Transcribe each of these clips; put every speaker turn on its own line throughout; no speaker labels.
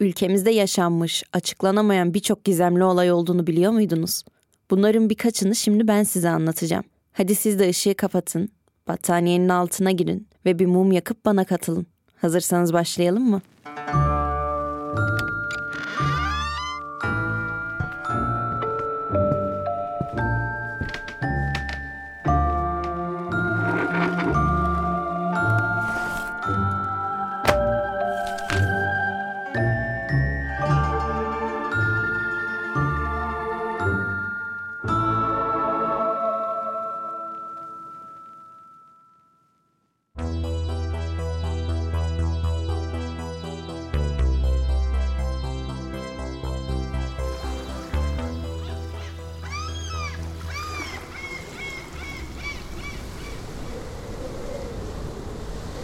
Ülkemizde yaşanmış, açıklanamayan birçok gizemli olay olduğunu biliyor muydunuz? Bunların birkaçını şimdi ben size anlatacağım. Hadi siz de ışığı kapatın, battaniyenin altına girin ve bir mum yakıp bana katılın. Hazırsanız başlayalım mı?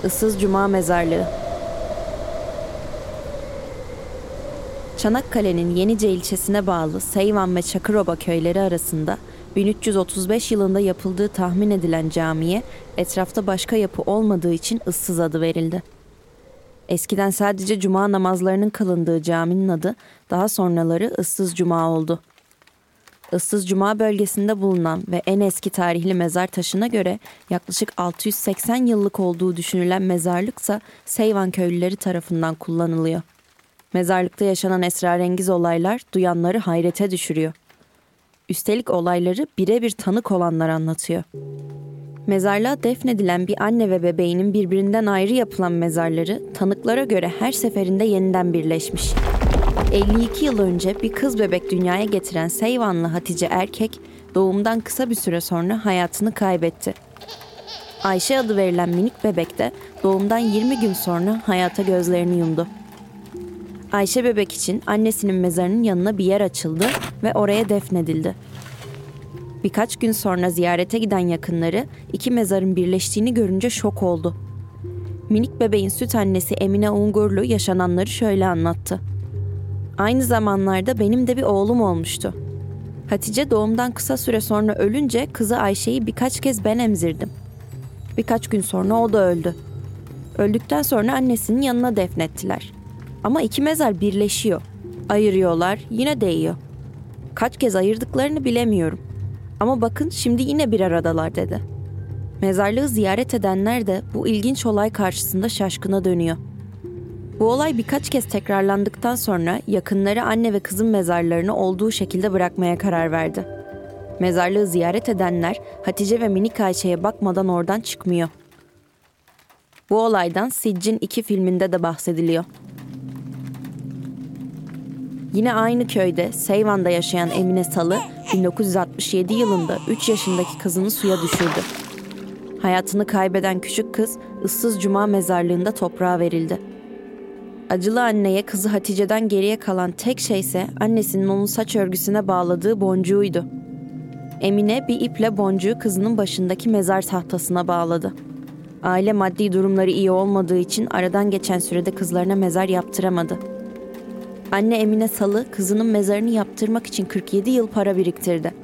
Issız Cuma Mezarlığı Çanakkale'nin Yenice ilçesine bağlı Seyvan ve Çakıroba köyleri arasında 1335 yılında yapıldığı tahmin edilen camiye etrafta başka yapı olmadığı için ıssız adı verildi. Eskiden sadece cuma namazlarının kılındığı caminin adı daha sonraları ıssız cuma oldu. Issız Cuma bölgesinde bulunan ve en eski tarihli mezar taşına göre yaklaşık 680 yıllık olduğu düşünülen mezarlıksa Seyvan köylüleri tarafından kullanılıyor. Mezarlıkta yaşanan esrarengiz olaylar duyanları hayrete düşürüyor. Üstelik olayları birebir tanık olanlar anlatıyor. Mezarlığa defnedilen bir anne ve bebeğinin birbirinden ayrı yapılan mezarları tanıklara göre her seferinde yeniden birleşmiş. 52 yıl önce bir kız bebek dünyaya getiren Seyvanlı Hatice Erkek doğumdan kısa bir süre sonra hayatını kaybetti. Ayşe adı verilen minik bebek de doğumdan 20 gün sonra hayata gözlerini yumdu. Ayşe bebek için annesinin mezarının yanına bir yer açıldı ve oraya defnedildi. Birkaç gün sonra ziyarete giden yakınları iki mezarın birleştiğini görünce şok oldu. Minik bebeğin süt annesi Emine Ungurlu yaşananları şöyle anlattı. Aynı zamanlarda benim de bir oğlum olmuştu. Hatice doğumdan kısa süre sonra ölünce kızı Ayşe'yi birkaç kez ben emzirdim. Birkaç gün sonra o da öldü. Öldükten sonra annesinin yanına defnettiler. Ama iki mezar birleşiyor. Ayırıyorlar, yine değiyor. Kaç kez ayırdıklarını bilemiyorum. Ama bakın şimdi yine bir aradalar dedi. Mezarlığı ziyaret edenler de bu ilginç olay karşısında şaşkına dönüyor.'' Bu olay birkaç kez tekrarlandıktan sonra yakınları anne ve kızın mezarlarını olduğu şekilde bırakmaya karar verdi. Mezarlığı ziyaret edenler Hatice ve minik Ayşe'ye bakmadan oradan çıkmıyor. Bu olaydan Siccin 2 filminde de bahsediliyor. Yine aynı köyde Seyvan'da yaşayan Emine Salı 1967 yılında 3 yaşındaki kızını suya düşürdü. Hayatını kaybeden küçük kız ıssız cuma mezarlığında toprağa verildi. Acılı anneye kızı Hatice'den geriye kalan tek şey ise annesinin onun saç örgüsüne bağladığı boncuğuydu. Emine bir iple boncuğu kızının başındaki mezar tahtasına bağladı. Aile maddi durumları iyi olmadığı için aradan geçen sürede kızlarına mezar yaptıramadı. Anne Emine Salı kızının mezarını yaptırmak için 47 yıl para biriktirdi.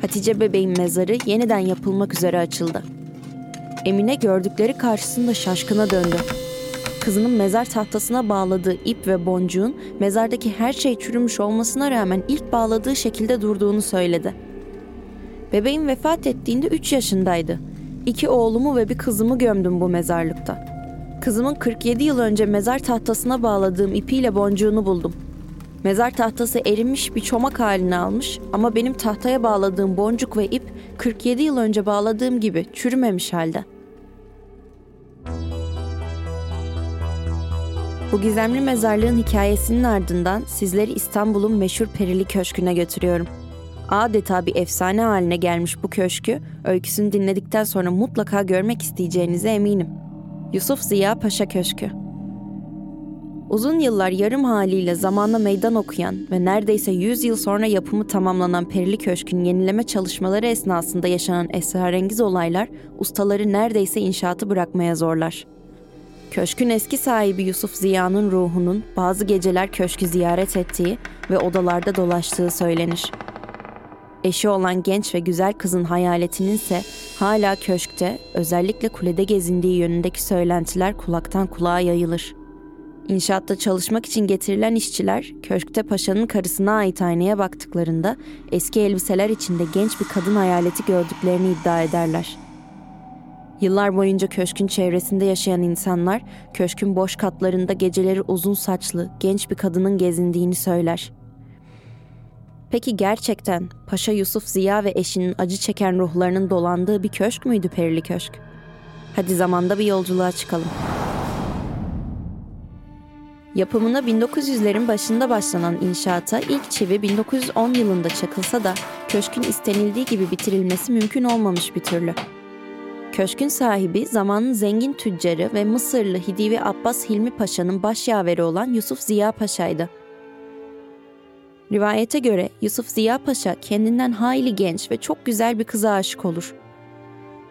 Hatice bebeğin mezarı yeniden yapılmak üzere açıldı. Emine gördükleri karşısında şaşkına döndü kızının mezar tahtasına bağladığı ip ve boncuğun mezardaki her şey çürümüş olmasına rağmen ilk bağladığı şekilde durduğunu söyledi. Bebeğim vefat ettiğinde 3 yaşındaydı. İki oğlumu ve bir kızımı gömdüm bu mezarlıkta. Kızımın 47 yıl önce mezar tahtasına bağladığım ipiyle boncuğunu buldum. Mezar tahtası erimiş bir çomak halini almış ama benim tahtaya bağladığım boncuk ve ip 47 yıl önce bağladığım gibi çürümemiş halde.'' Bu gizemli mezarlığın hikayesinin ardından sizleri İstanbul'un meşhur Perili Köşkü'ne götürüyorum. Adeta bir efsane haline gelmiş bu köşkü, öyküsünü dinledikten sonra mutlaka görmek isteyeceğinize eminim. Yusuf Ziya Paşa Köşkü Uzun yıllar yarım haliyle zamana meydan okuyan ve neredeyse 100 yıl sonra yapımı tamamlanan Perili Köşk'ün yenileme çalışmaları esnasında yaşanan esrarengiz olaylar ustaları neredeyse inşaatı bırakmaya zorlar. Köşkün eski sahibi Yusuf Ziya'nın ruhunun bazı geceler köşkü ziyaret ettiği ve odalarda dolaştığı söylenir. Eşi olan genç ve güzel kızın hayaletinin ise hala köşkte, özellikle kulede gezindiği yönündeki söylentiler kulaktan kulağa yayılır. İnşaatta çalışmak için getirilen işçiler köşkte paşanın karısına ait aynaya baktıklarında eski elbiseler içinde genç bir kadın hayaleti gördüklerini iddia ederler. Yıllar boyunca köşkün çevresinde yaşayan insanlar köşkün boş katlarında geceleri uzun saçlı genç bir kadının gezindiğini söyler. Peki gerçekten Paşa Yusuf Ziya ve eşinin acı çeken ruhlarının dolandığı bir köşk müydü Perili Köşk? Hadi zamanda bir yolculuğa çıkalım. Yapımına 1900'lerin başında başlanan inşaata ilk çivi 1910 yılında çakılsa da köşkün istenildiği gibi bitirilmesi mümkün olmamış bir türlü. Köşkün sahibi zamanın zengin tüccarı ve Mısırlı Hidivi Abbas Hilmi Paşa'nın başyaveri olan Yusuf Ziya Paşa'ydı. Rivayete göre Yusuf Ziya Paşa kendinden hayli genç ve çok güzel bir kıza aşık olur.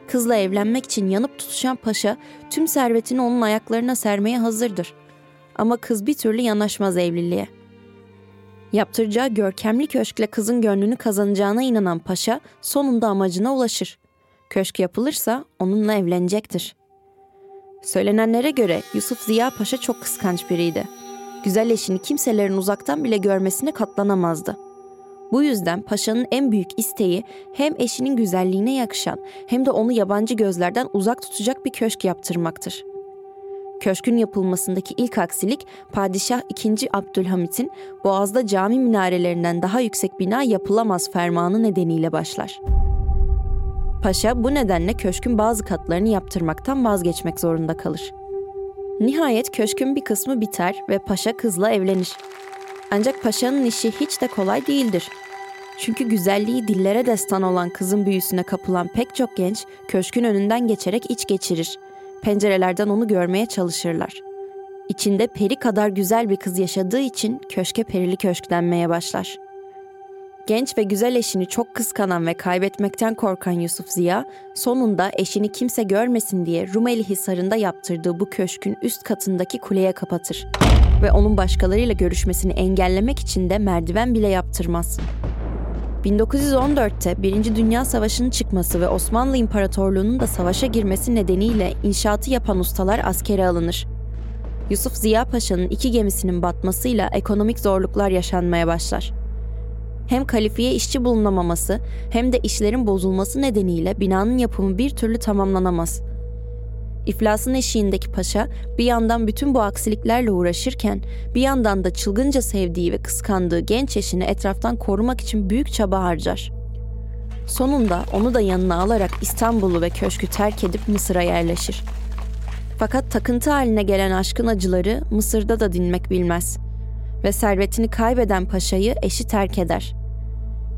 Kızla evlenmek için yanıp tutuşan paşa tüm servetini onun ayaklarına sermeye hazırdır. Ama kız bir türlü yanaşmaz evliliğe. Yaptıracağı görkemli köşkle kızın gönlünü kazanacağına inanan paşa sonunda amacına ulaşır. Köşk yapılırsa onunla evlenecektir. Söylenenlere göre Yusuf Ziya Paşa çok kıskanç biriydi güzel eşini kimselerin uzaktan bile görmesine katlanamazdı. Bu yüzden paşanın en büyük isteği hem eşinin güzelliğine yakışan hem de onu yabancı gözlerden uzak tutacak bir köşk yaptırmaktır. Köşkün yapılmasındaki ilk aksilik Padişah II. Abdülhamit'in Boğaz'da cami minarelerinden daha yüksek bina yapılamaz fermanı nedeniyle başlar. Paşa bu nedenle köşkün bazı katlarını yaptırmaktan vazgeçmek zorunda kalır. Nihayet köşkün bir kısmı biter ve paşa kızla evlenir. Ancak paşanın işi hiç de kolay değildir. Çünkü güzelliği dillere destan olan kızın büyüsüne kapılan pek çok genç köşkün önünden geçerek iç geçirir. Pencerelerden onu görmeye çalışırlar. İçinde peri kadar güzel bir kız yaşadığı için köşke perili köşk denmeye başlar.'' Genç ve güzel eşini çok kıskanan ve kaybetmekten korkan Yusuf Ziya, sonunda eşini kimse görmesin diye Rumeli Hisarı'nda yaptırdığı bu köşkün üst katındaki kuleye kapatır. Ve onun başkalarıyla görüşmesini engellemek için de merdiven bile yaptırmaz. 1914'te Birinci Dünya Savaşı'nın çıkması ve Osmanlı İmparatorluğu'nun da savaşa girmesi nedeniyle inşaatı yapan ustalar askere alınır. Yusuf Ziya Paşa'nın iki gemisinin batmasıyla ekonomik zorluklar yaşanmaya başlar hem kalifiye işçi bulunamaması hem de işlerin bozulması nedeniyle binanın yapımı bir türlü tamamlanamaz. İflasın eşiğindeki paşa bir yandan bütün bu aksiliklerle uğraşırken bir yandan da çılgınca sevdiği ve kıskandığı genç eşini etraftan korumak için büyük çaba harcar. Sonunda onu da yanına alarak İstanbul'u ve köşkü terk edip Mısır'a yerleşir. Fakat takıntı haline gelen aşkın acıları Mısır'da da dinmek bilmez ve servetini kaybeden paşayı eşi terk eder.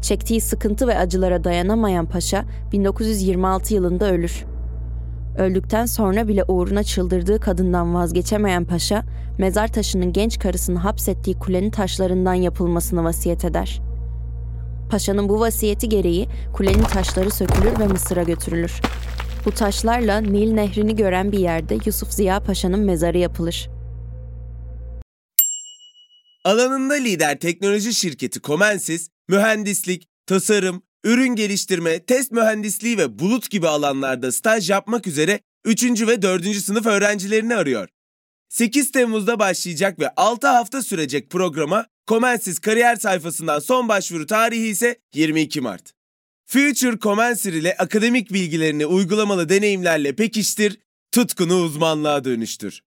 Çektiği sıkıntı ve acılara dayanamayan paşa 1926 yılında ölür. Öldükten sonra bile uğruna çıldırdığı kadından vazgeçemeyen paşa, mezar taşının genç karısını hapsettiği kulenin taşlarından yapılmasını vasiyet eder. Paşanın bu vasiyeti gereği kulenin taşları sökülür ve Mısır'a götürülür. Bu taşlarla Nil Nehri'ni gören bir yerde Yusuf Ziya Paşa'nın mezarı yapılır.
Alanında lider teknoloji şirketi Comensis, mühendislik, tasarım, ürün geliştirme, test mühendisliği ve bulut gibi alanlarda staj yapmak üzere 3. ve 4. sınıf öğrencilerini arıyor. 8 Temmuz'da başlayacak ve 6 hafta sürecek programa Comensis kariyer sayfasından son başvuru tarihi ise 22 Mart. Future Comensir ile akademik bilgilerini uygulamalı deneyimlerle pekiştir, tutkunu uzmanlığa dönüştür.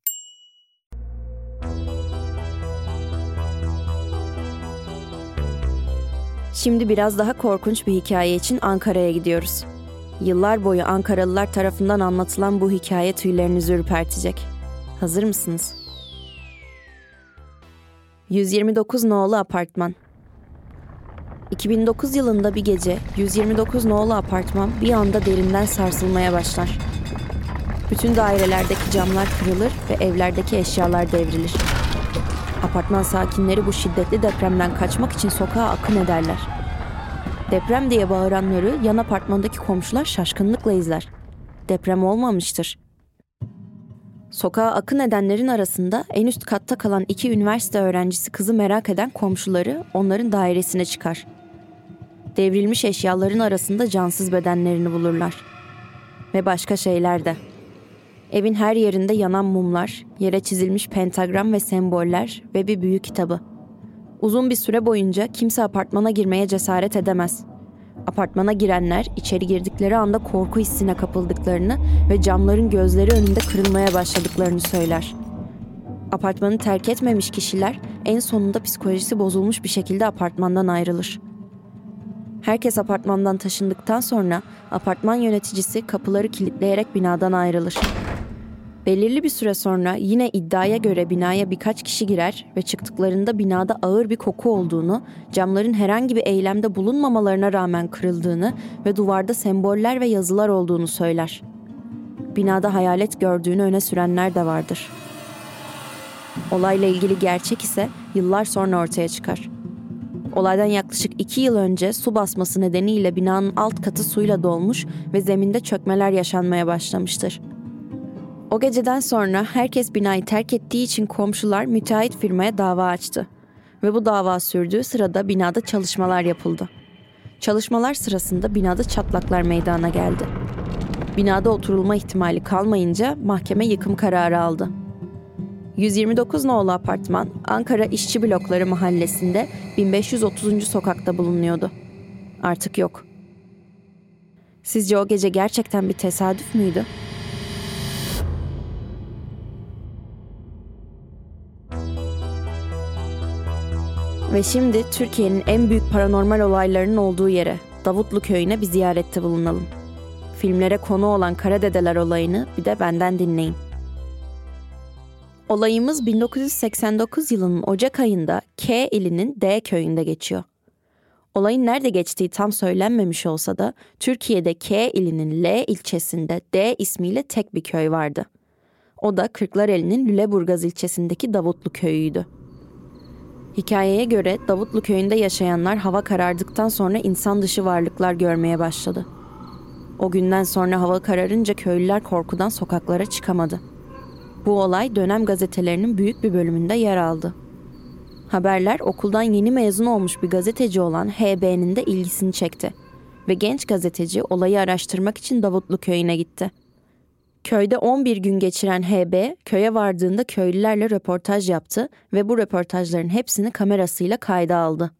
Şimdi biraz daha korkunç bir hikaye için Ankara'ya gidiyoruz. Yıllar boyu Ankaralılar tarafından anlatılan bu hikaye tüylerinizi ürpertecek. Hazır mısınız? 129 nolu apartman. 2009 yılında bir gece 129 nolu apartman bir anda derinden sarsılmaya başlar. Bütün dairelerdeki camlar kırılır ve evlerdeki eşyalar devrilir. Apartman sakinleri bu şiddetli depremden kaçmak için sokağa akın ederler. Deprem diye bağıranları yan apartmandaki komşular şaşkınlıkla izler. Deprem olmamıştır. Sokağa akın edenlerin arasında en üst katta kalan iki üniversite öğrencisi kızı merak eden komşuları onların dairesine çıkar. Devrilmiş eşyaların arasında cansız bedenlerini bulurlar. Ve başka şeyler de. Evin her yerinde yanan mumlar, yere çizilmiş pentagram ve semboller ve bir büyük kitabı. Uzun bir süre boyunca kimse apartmana girmeye cesaret edemez. Apartmana girenler içeri girdikleri anda korku hissine kapıldıklarını ve camların gözleri önünde kırılmaya başladıklarını söyler. Apartmanı terk etmemiş kişiler en sonunda psikolojisi bozulmuş bir şekilde apartmandan ayrılır. Herkes apartmandan taşındıktan sonra apartman yöneticisi kapıları kilitleyerek binadan ayrılır. Belirli bir süre sonra yine iddiaya göre binaya birkaç kişi girer ve çıktıklarında binada ağır bir koku olduğunu, camların herhangi bir eylemde bulunmamalarına rağmen kırıldığını ve duvarda semboller ve yazılar olduğunu söyler. Binada hayalet gördüğünü öne sürenler de vardır. Olayla ilgili gerçek ise yıllar sonra ortaya çıkar. Olaydan yaklaşık iki yıl önce su basması nedeniyle binanın alt katı suyla dolmuş ve zeminde çökmeler yaşanmaya başlamıştır. O geceden sonra herkes binayı terk ettiği için komşular müteahhit firmaya dava açtı. Ve bu dava sürdüğü sırada binada çalışmalar yapıldı. Çalışmalar sırasında binada çatlaklar meydana geldi. Binada oturulma ihtimali kalmayınca mahkeme yıkım kararı aldı. 129 nolu apartman Ankara İşçi Blokları mahallesinde 1530. sokakta bulunuyordu. Artık yok. Sizce o gece gerçekten bir tesadüf müydü? Ve şimdi Türkiye'nin en büyük paranormal olaylarının olduğu yere, Davutlu Köyü'ne bir ziyarette bulunalım. Filmlere konu olan Karadedeler olayını bir de benden dinleyin. Olayımız 1989 yılının Ocak ayında K ilinin D köyünde geçiyor. Olayın nerede geçtiği tam söylenmemiş olsa da Türkiye'de K ilinin L ilçesinde D ismiyle tek bir köy vardı. O da Kırklareli'nin Lüleburgaz ilçesindeki Davutlu köyüydü. Hikayeye göre Davutlu köyünde yaşayanlar hava karardıktan sonra insan dışı varlıklar görmeye başladı. O günden sonra hava kararınca köylüler korkudan sokaklara çıkamadı. Bu olay dönem gazetelerinin büyük bir bölümünde yer aldı. Haberler okuldan yeni mezun olmuş bir gazeteci olan HB'nin de ilgisini çekti ve genç gazeteci olayı araştırmak için Davutlu köyüne gitti. Köyde 11 gün geçiren HB, köye vardığında köylülerle röportaj yaptı ve bu röportajların hepsini kamerasıyla kayda aldı.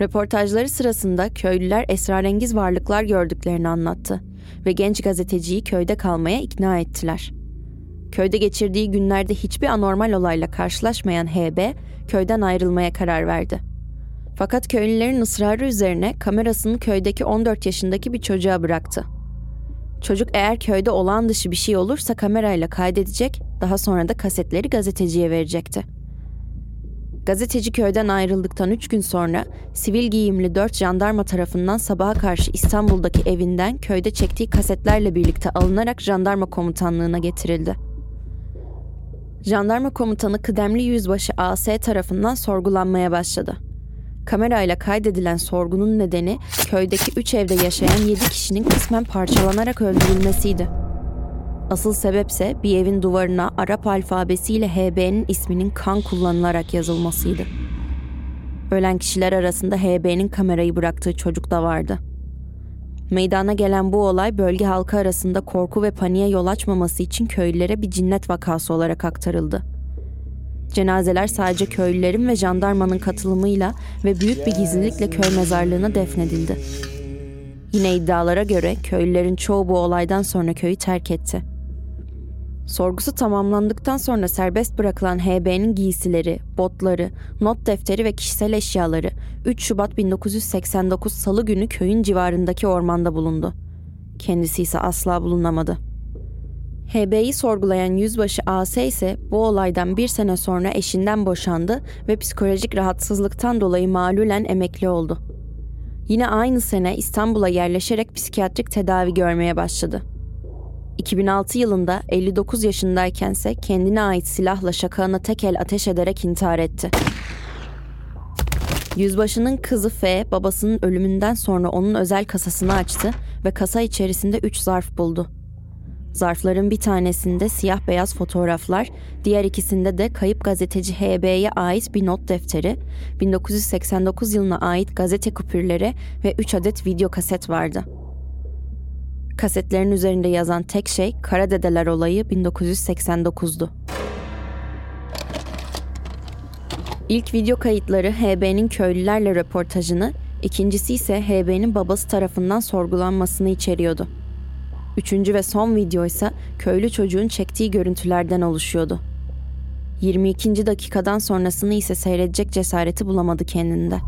Röportajları sırasında köylüler esrarengiz varlıklar gördüklerini anlattı ve genç gazeteciyi köyde kalmaya ikna ettiler. Köyde geçirdiği günlerde hiçbir anormal olayla karşılaşmayan HB, köyden ayrılmaya karar verdi. Fakat köylülerin ısrarı üzerine kamerasını köydeki 14 yaşındaki bir çocuğa bıraktı. Çocuk eğer köyde olağan dışı bir şey olursa kamerayla kaydedecek, daha sonra da kasetleri gazeteciye verecekti. Gazeteci köyden ayrıldıktan 3 gün sonra sivil giyimli 4 jandarma tarafından sabaha karşı İstanbul'daki evinden köyde çektiği kasetlerle birlikte alınarak jandarma komutanlığına getirildi. Jandarma komutanı kıdemli yüzbaşı AS tarafından sorgulanmaya başladı. Kamerayla kaydedilen sorgunun nedeni köydeki 3 evde yaşayan 7 kişinin kısmen parçalanarak öldürülmesiydi. Asıl sebepse bir evin duvarına Arap alfabesiyle HB'nin isminin kan kullanılarak yazılmasıydı. Ölen kişiler arasında HB'nin kamerayı bıraktığı çocuk da vardı. Meydana gelen bu olay bölge halkı arasında korku ve paniğe yol açmaması için köylülere bir cinnet vakası olarak aktarıldı. Cenazeler sadece köylülerin ve jandarmanın katılımıyla ve büyük bir gizlilikle köy mezarlığına defnedildi. Yine iddialara göre köylülerin çoğu bu olaydan sonra köyü terk etti. Sorgusu tamamlandıktan sonra serbest bırakılan HB'nin giysileri, botları, not defteri ve kişisel eşyaları 3 Şubat 1989 Salı günü köyün civarındaki ormanda bulundu. Kendisi ise asla bulunamadı. HB'yi sorgulayan yüzbaşı AS ise bu olaydan bir sene sonra eşinden boşandı ve psikolojik rahatsızlıktan dolayı malulen emekli oldu. Yine aynı sene İstanbul'a yerleşerek psikiyatrik tedavi görmeye başladı. 2006 yılında 59 yaşındaykense kendine ait silahla şakağına tek el ateş ederek intihar etti. Yüzbaşının kızı F, babasının ölümünden sonra onun özel kasasını açtı ve kasa içerisinde 3 zarf buldu. Zarfların bir tanesinde siyah beyaz fotoğraflar, diğer ikisinde de kayıp gazeteci HB'ye ait bir not defteri, 1989 yılına ait gazete kupürleri ve 3 adet video kaset vardı. Kasetlerin üzerinde yazan tek şey Kara Dedeler olayı 1989'du. İlk video kayıtları HB'nin köylülerle röportajını, ikincisi ise HB'nin babası tarafından sorgulanmasını içeriyordu. Üçüncü ve son video ise köylü çocuğun çektiği görüntülerden oluşuyordu. 22. dakikadan sonrasını ise seyredecek cesareti bulamadı kendinde.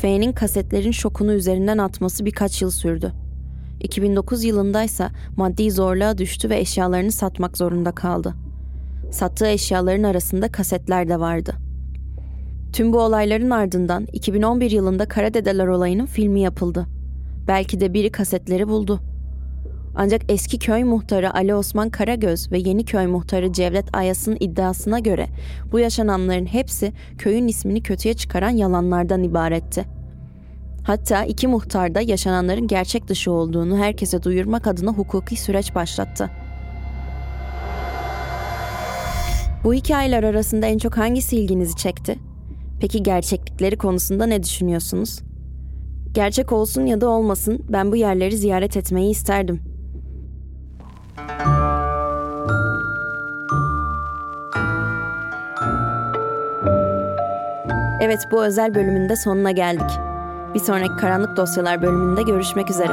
F'nin kasetlerin şokunu üzerinden atması birkaç yıl sürdü. 2009 yılındaysa maddi zorluğa düştü ve eşyalarını satmak zorunda kaldı. Sattığı eşyaların arasında kasetler de vardı. Tüm bu olayların ardından 2011 yılında Karadedeler olayının filmi yapıldı. Belki de biri kasetleri buldu. Ancak eski köy muhtarı Ali Osman Karagöz ve yeni köy muhtarı Cevdet Ayas'ın iddiasına göre bu yaşananların hepsi köyün ismini kötüye çıkaran yalanlardan ibaretti. Hatta iki muhtar da yaşananların gerçek dışı olduğunu herkese duyurmak adına hukuki süreç başlattı. Bu hikayeler arasında en çok hangisi ilginizi çekti? Peki gerçeklikleri konusunda ne düşünüyorsunuz? Gerçek olsun ya da olmasın ben bu yerleri ziyaret etmeyi isterdim. Evet bu özel bölümün de sonuna geldik. Bir sonraki Karanlık Dosyalar bölümünde görüşmek üzere.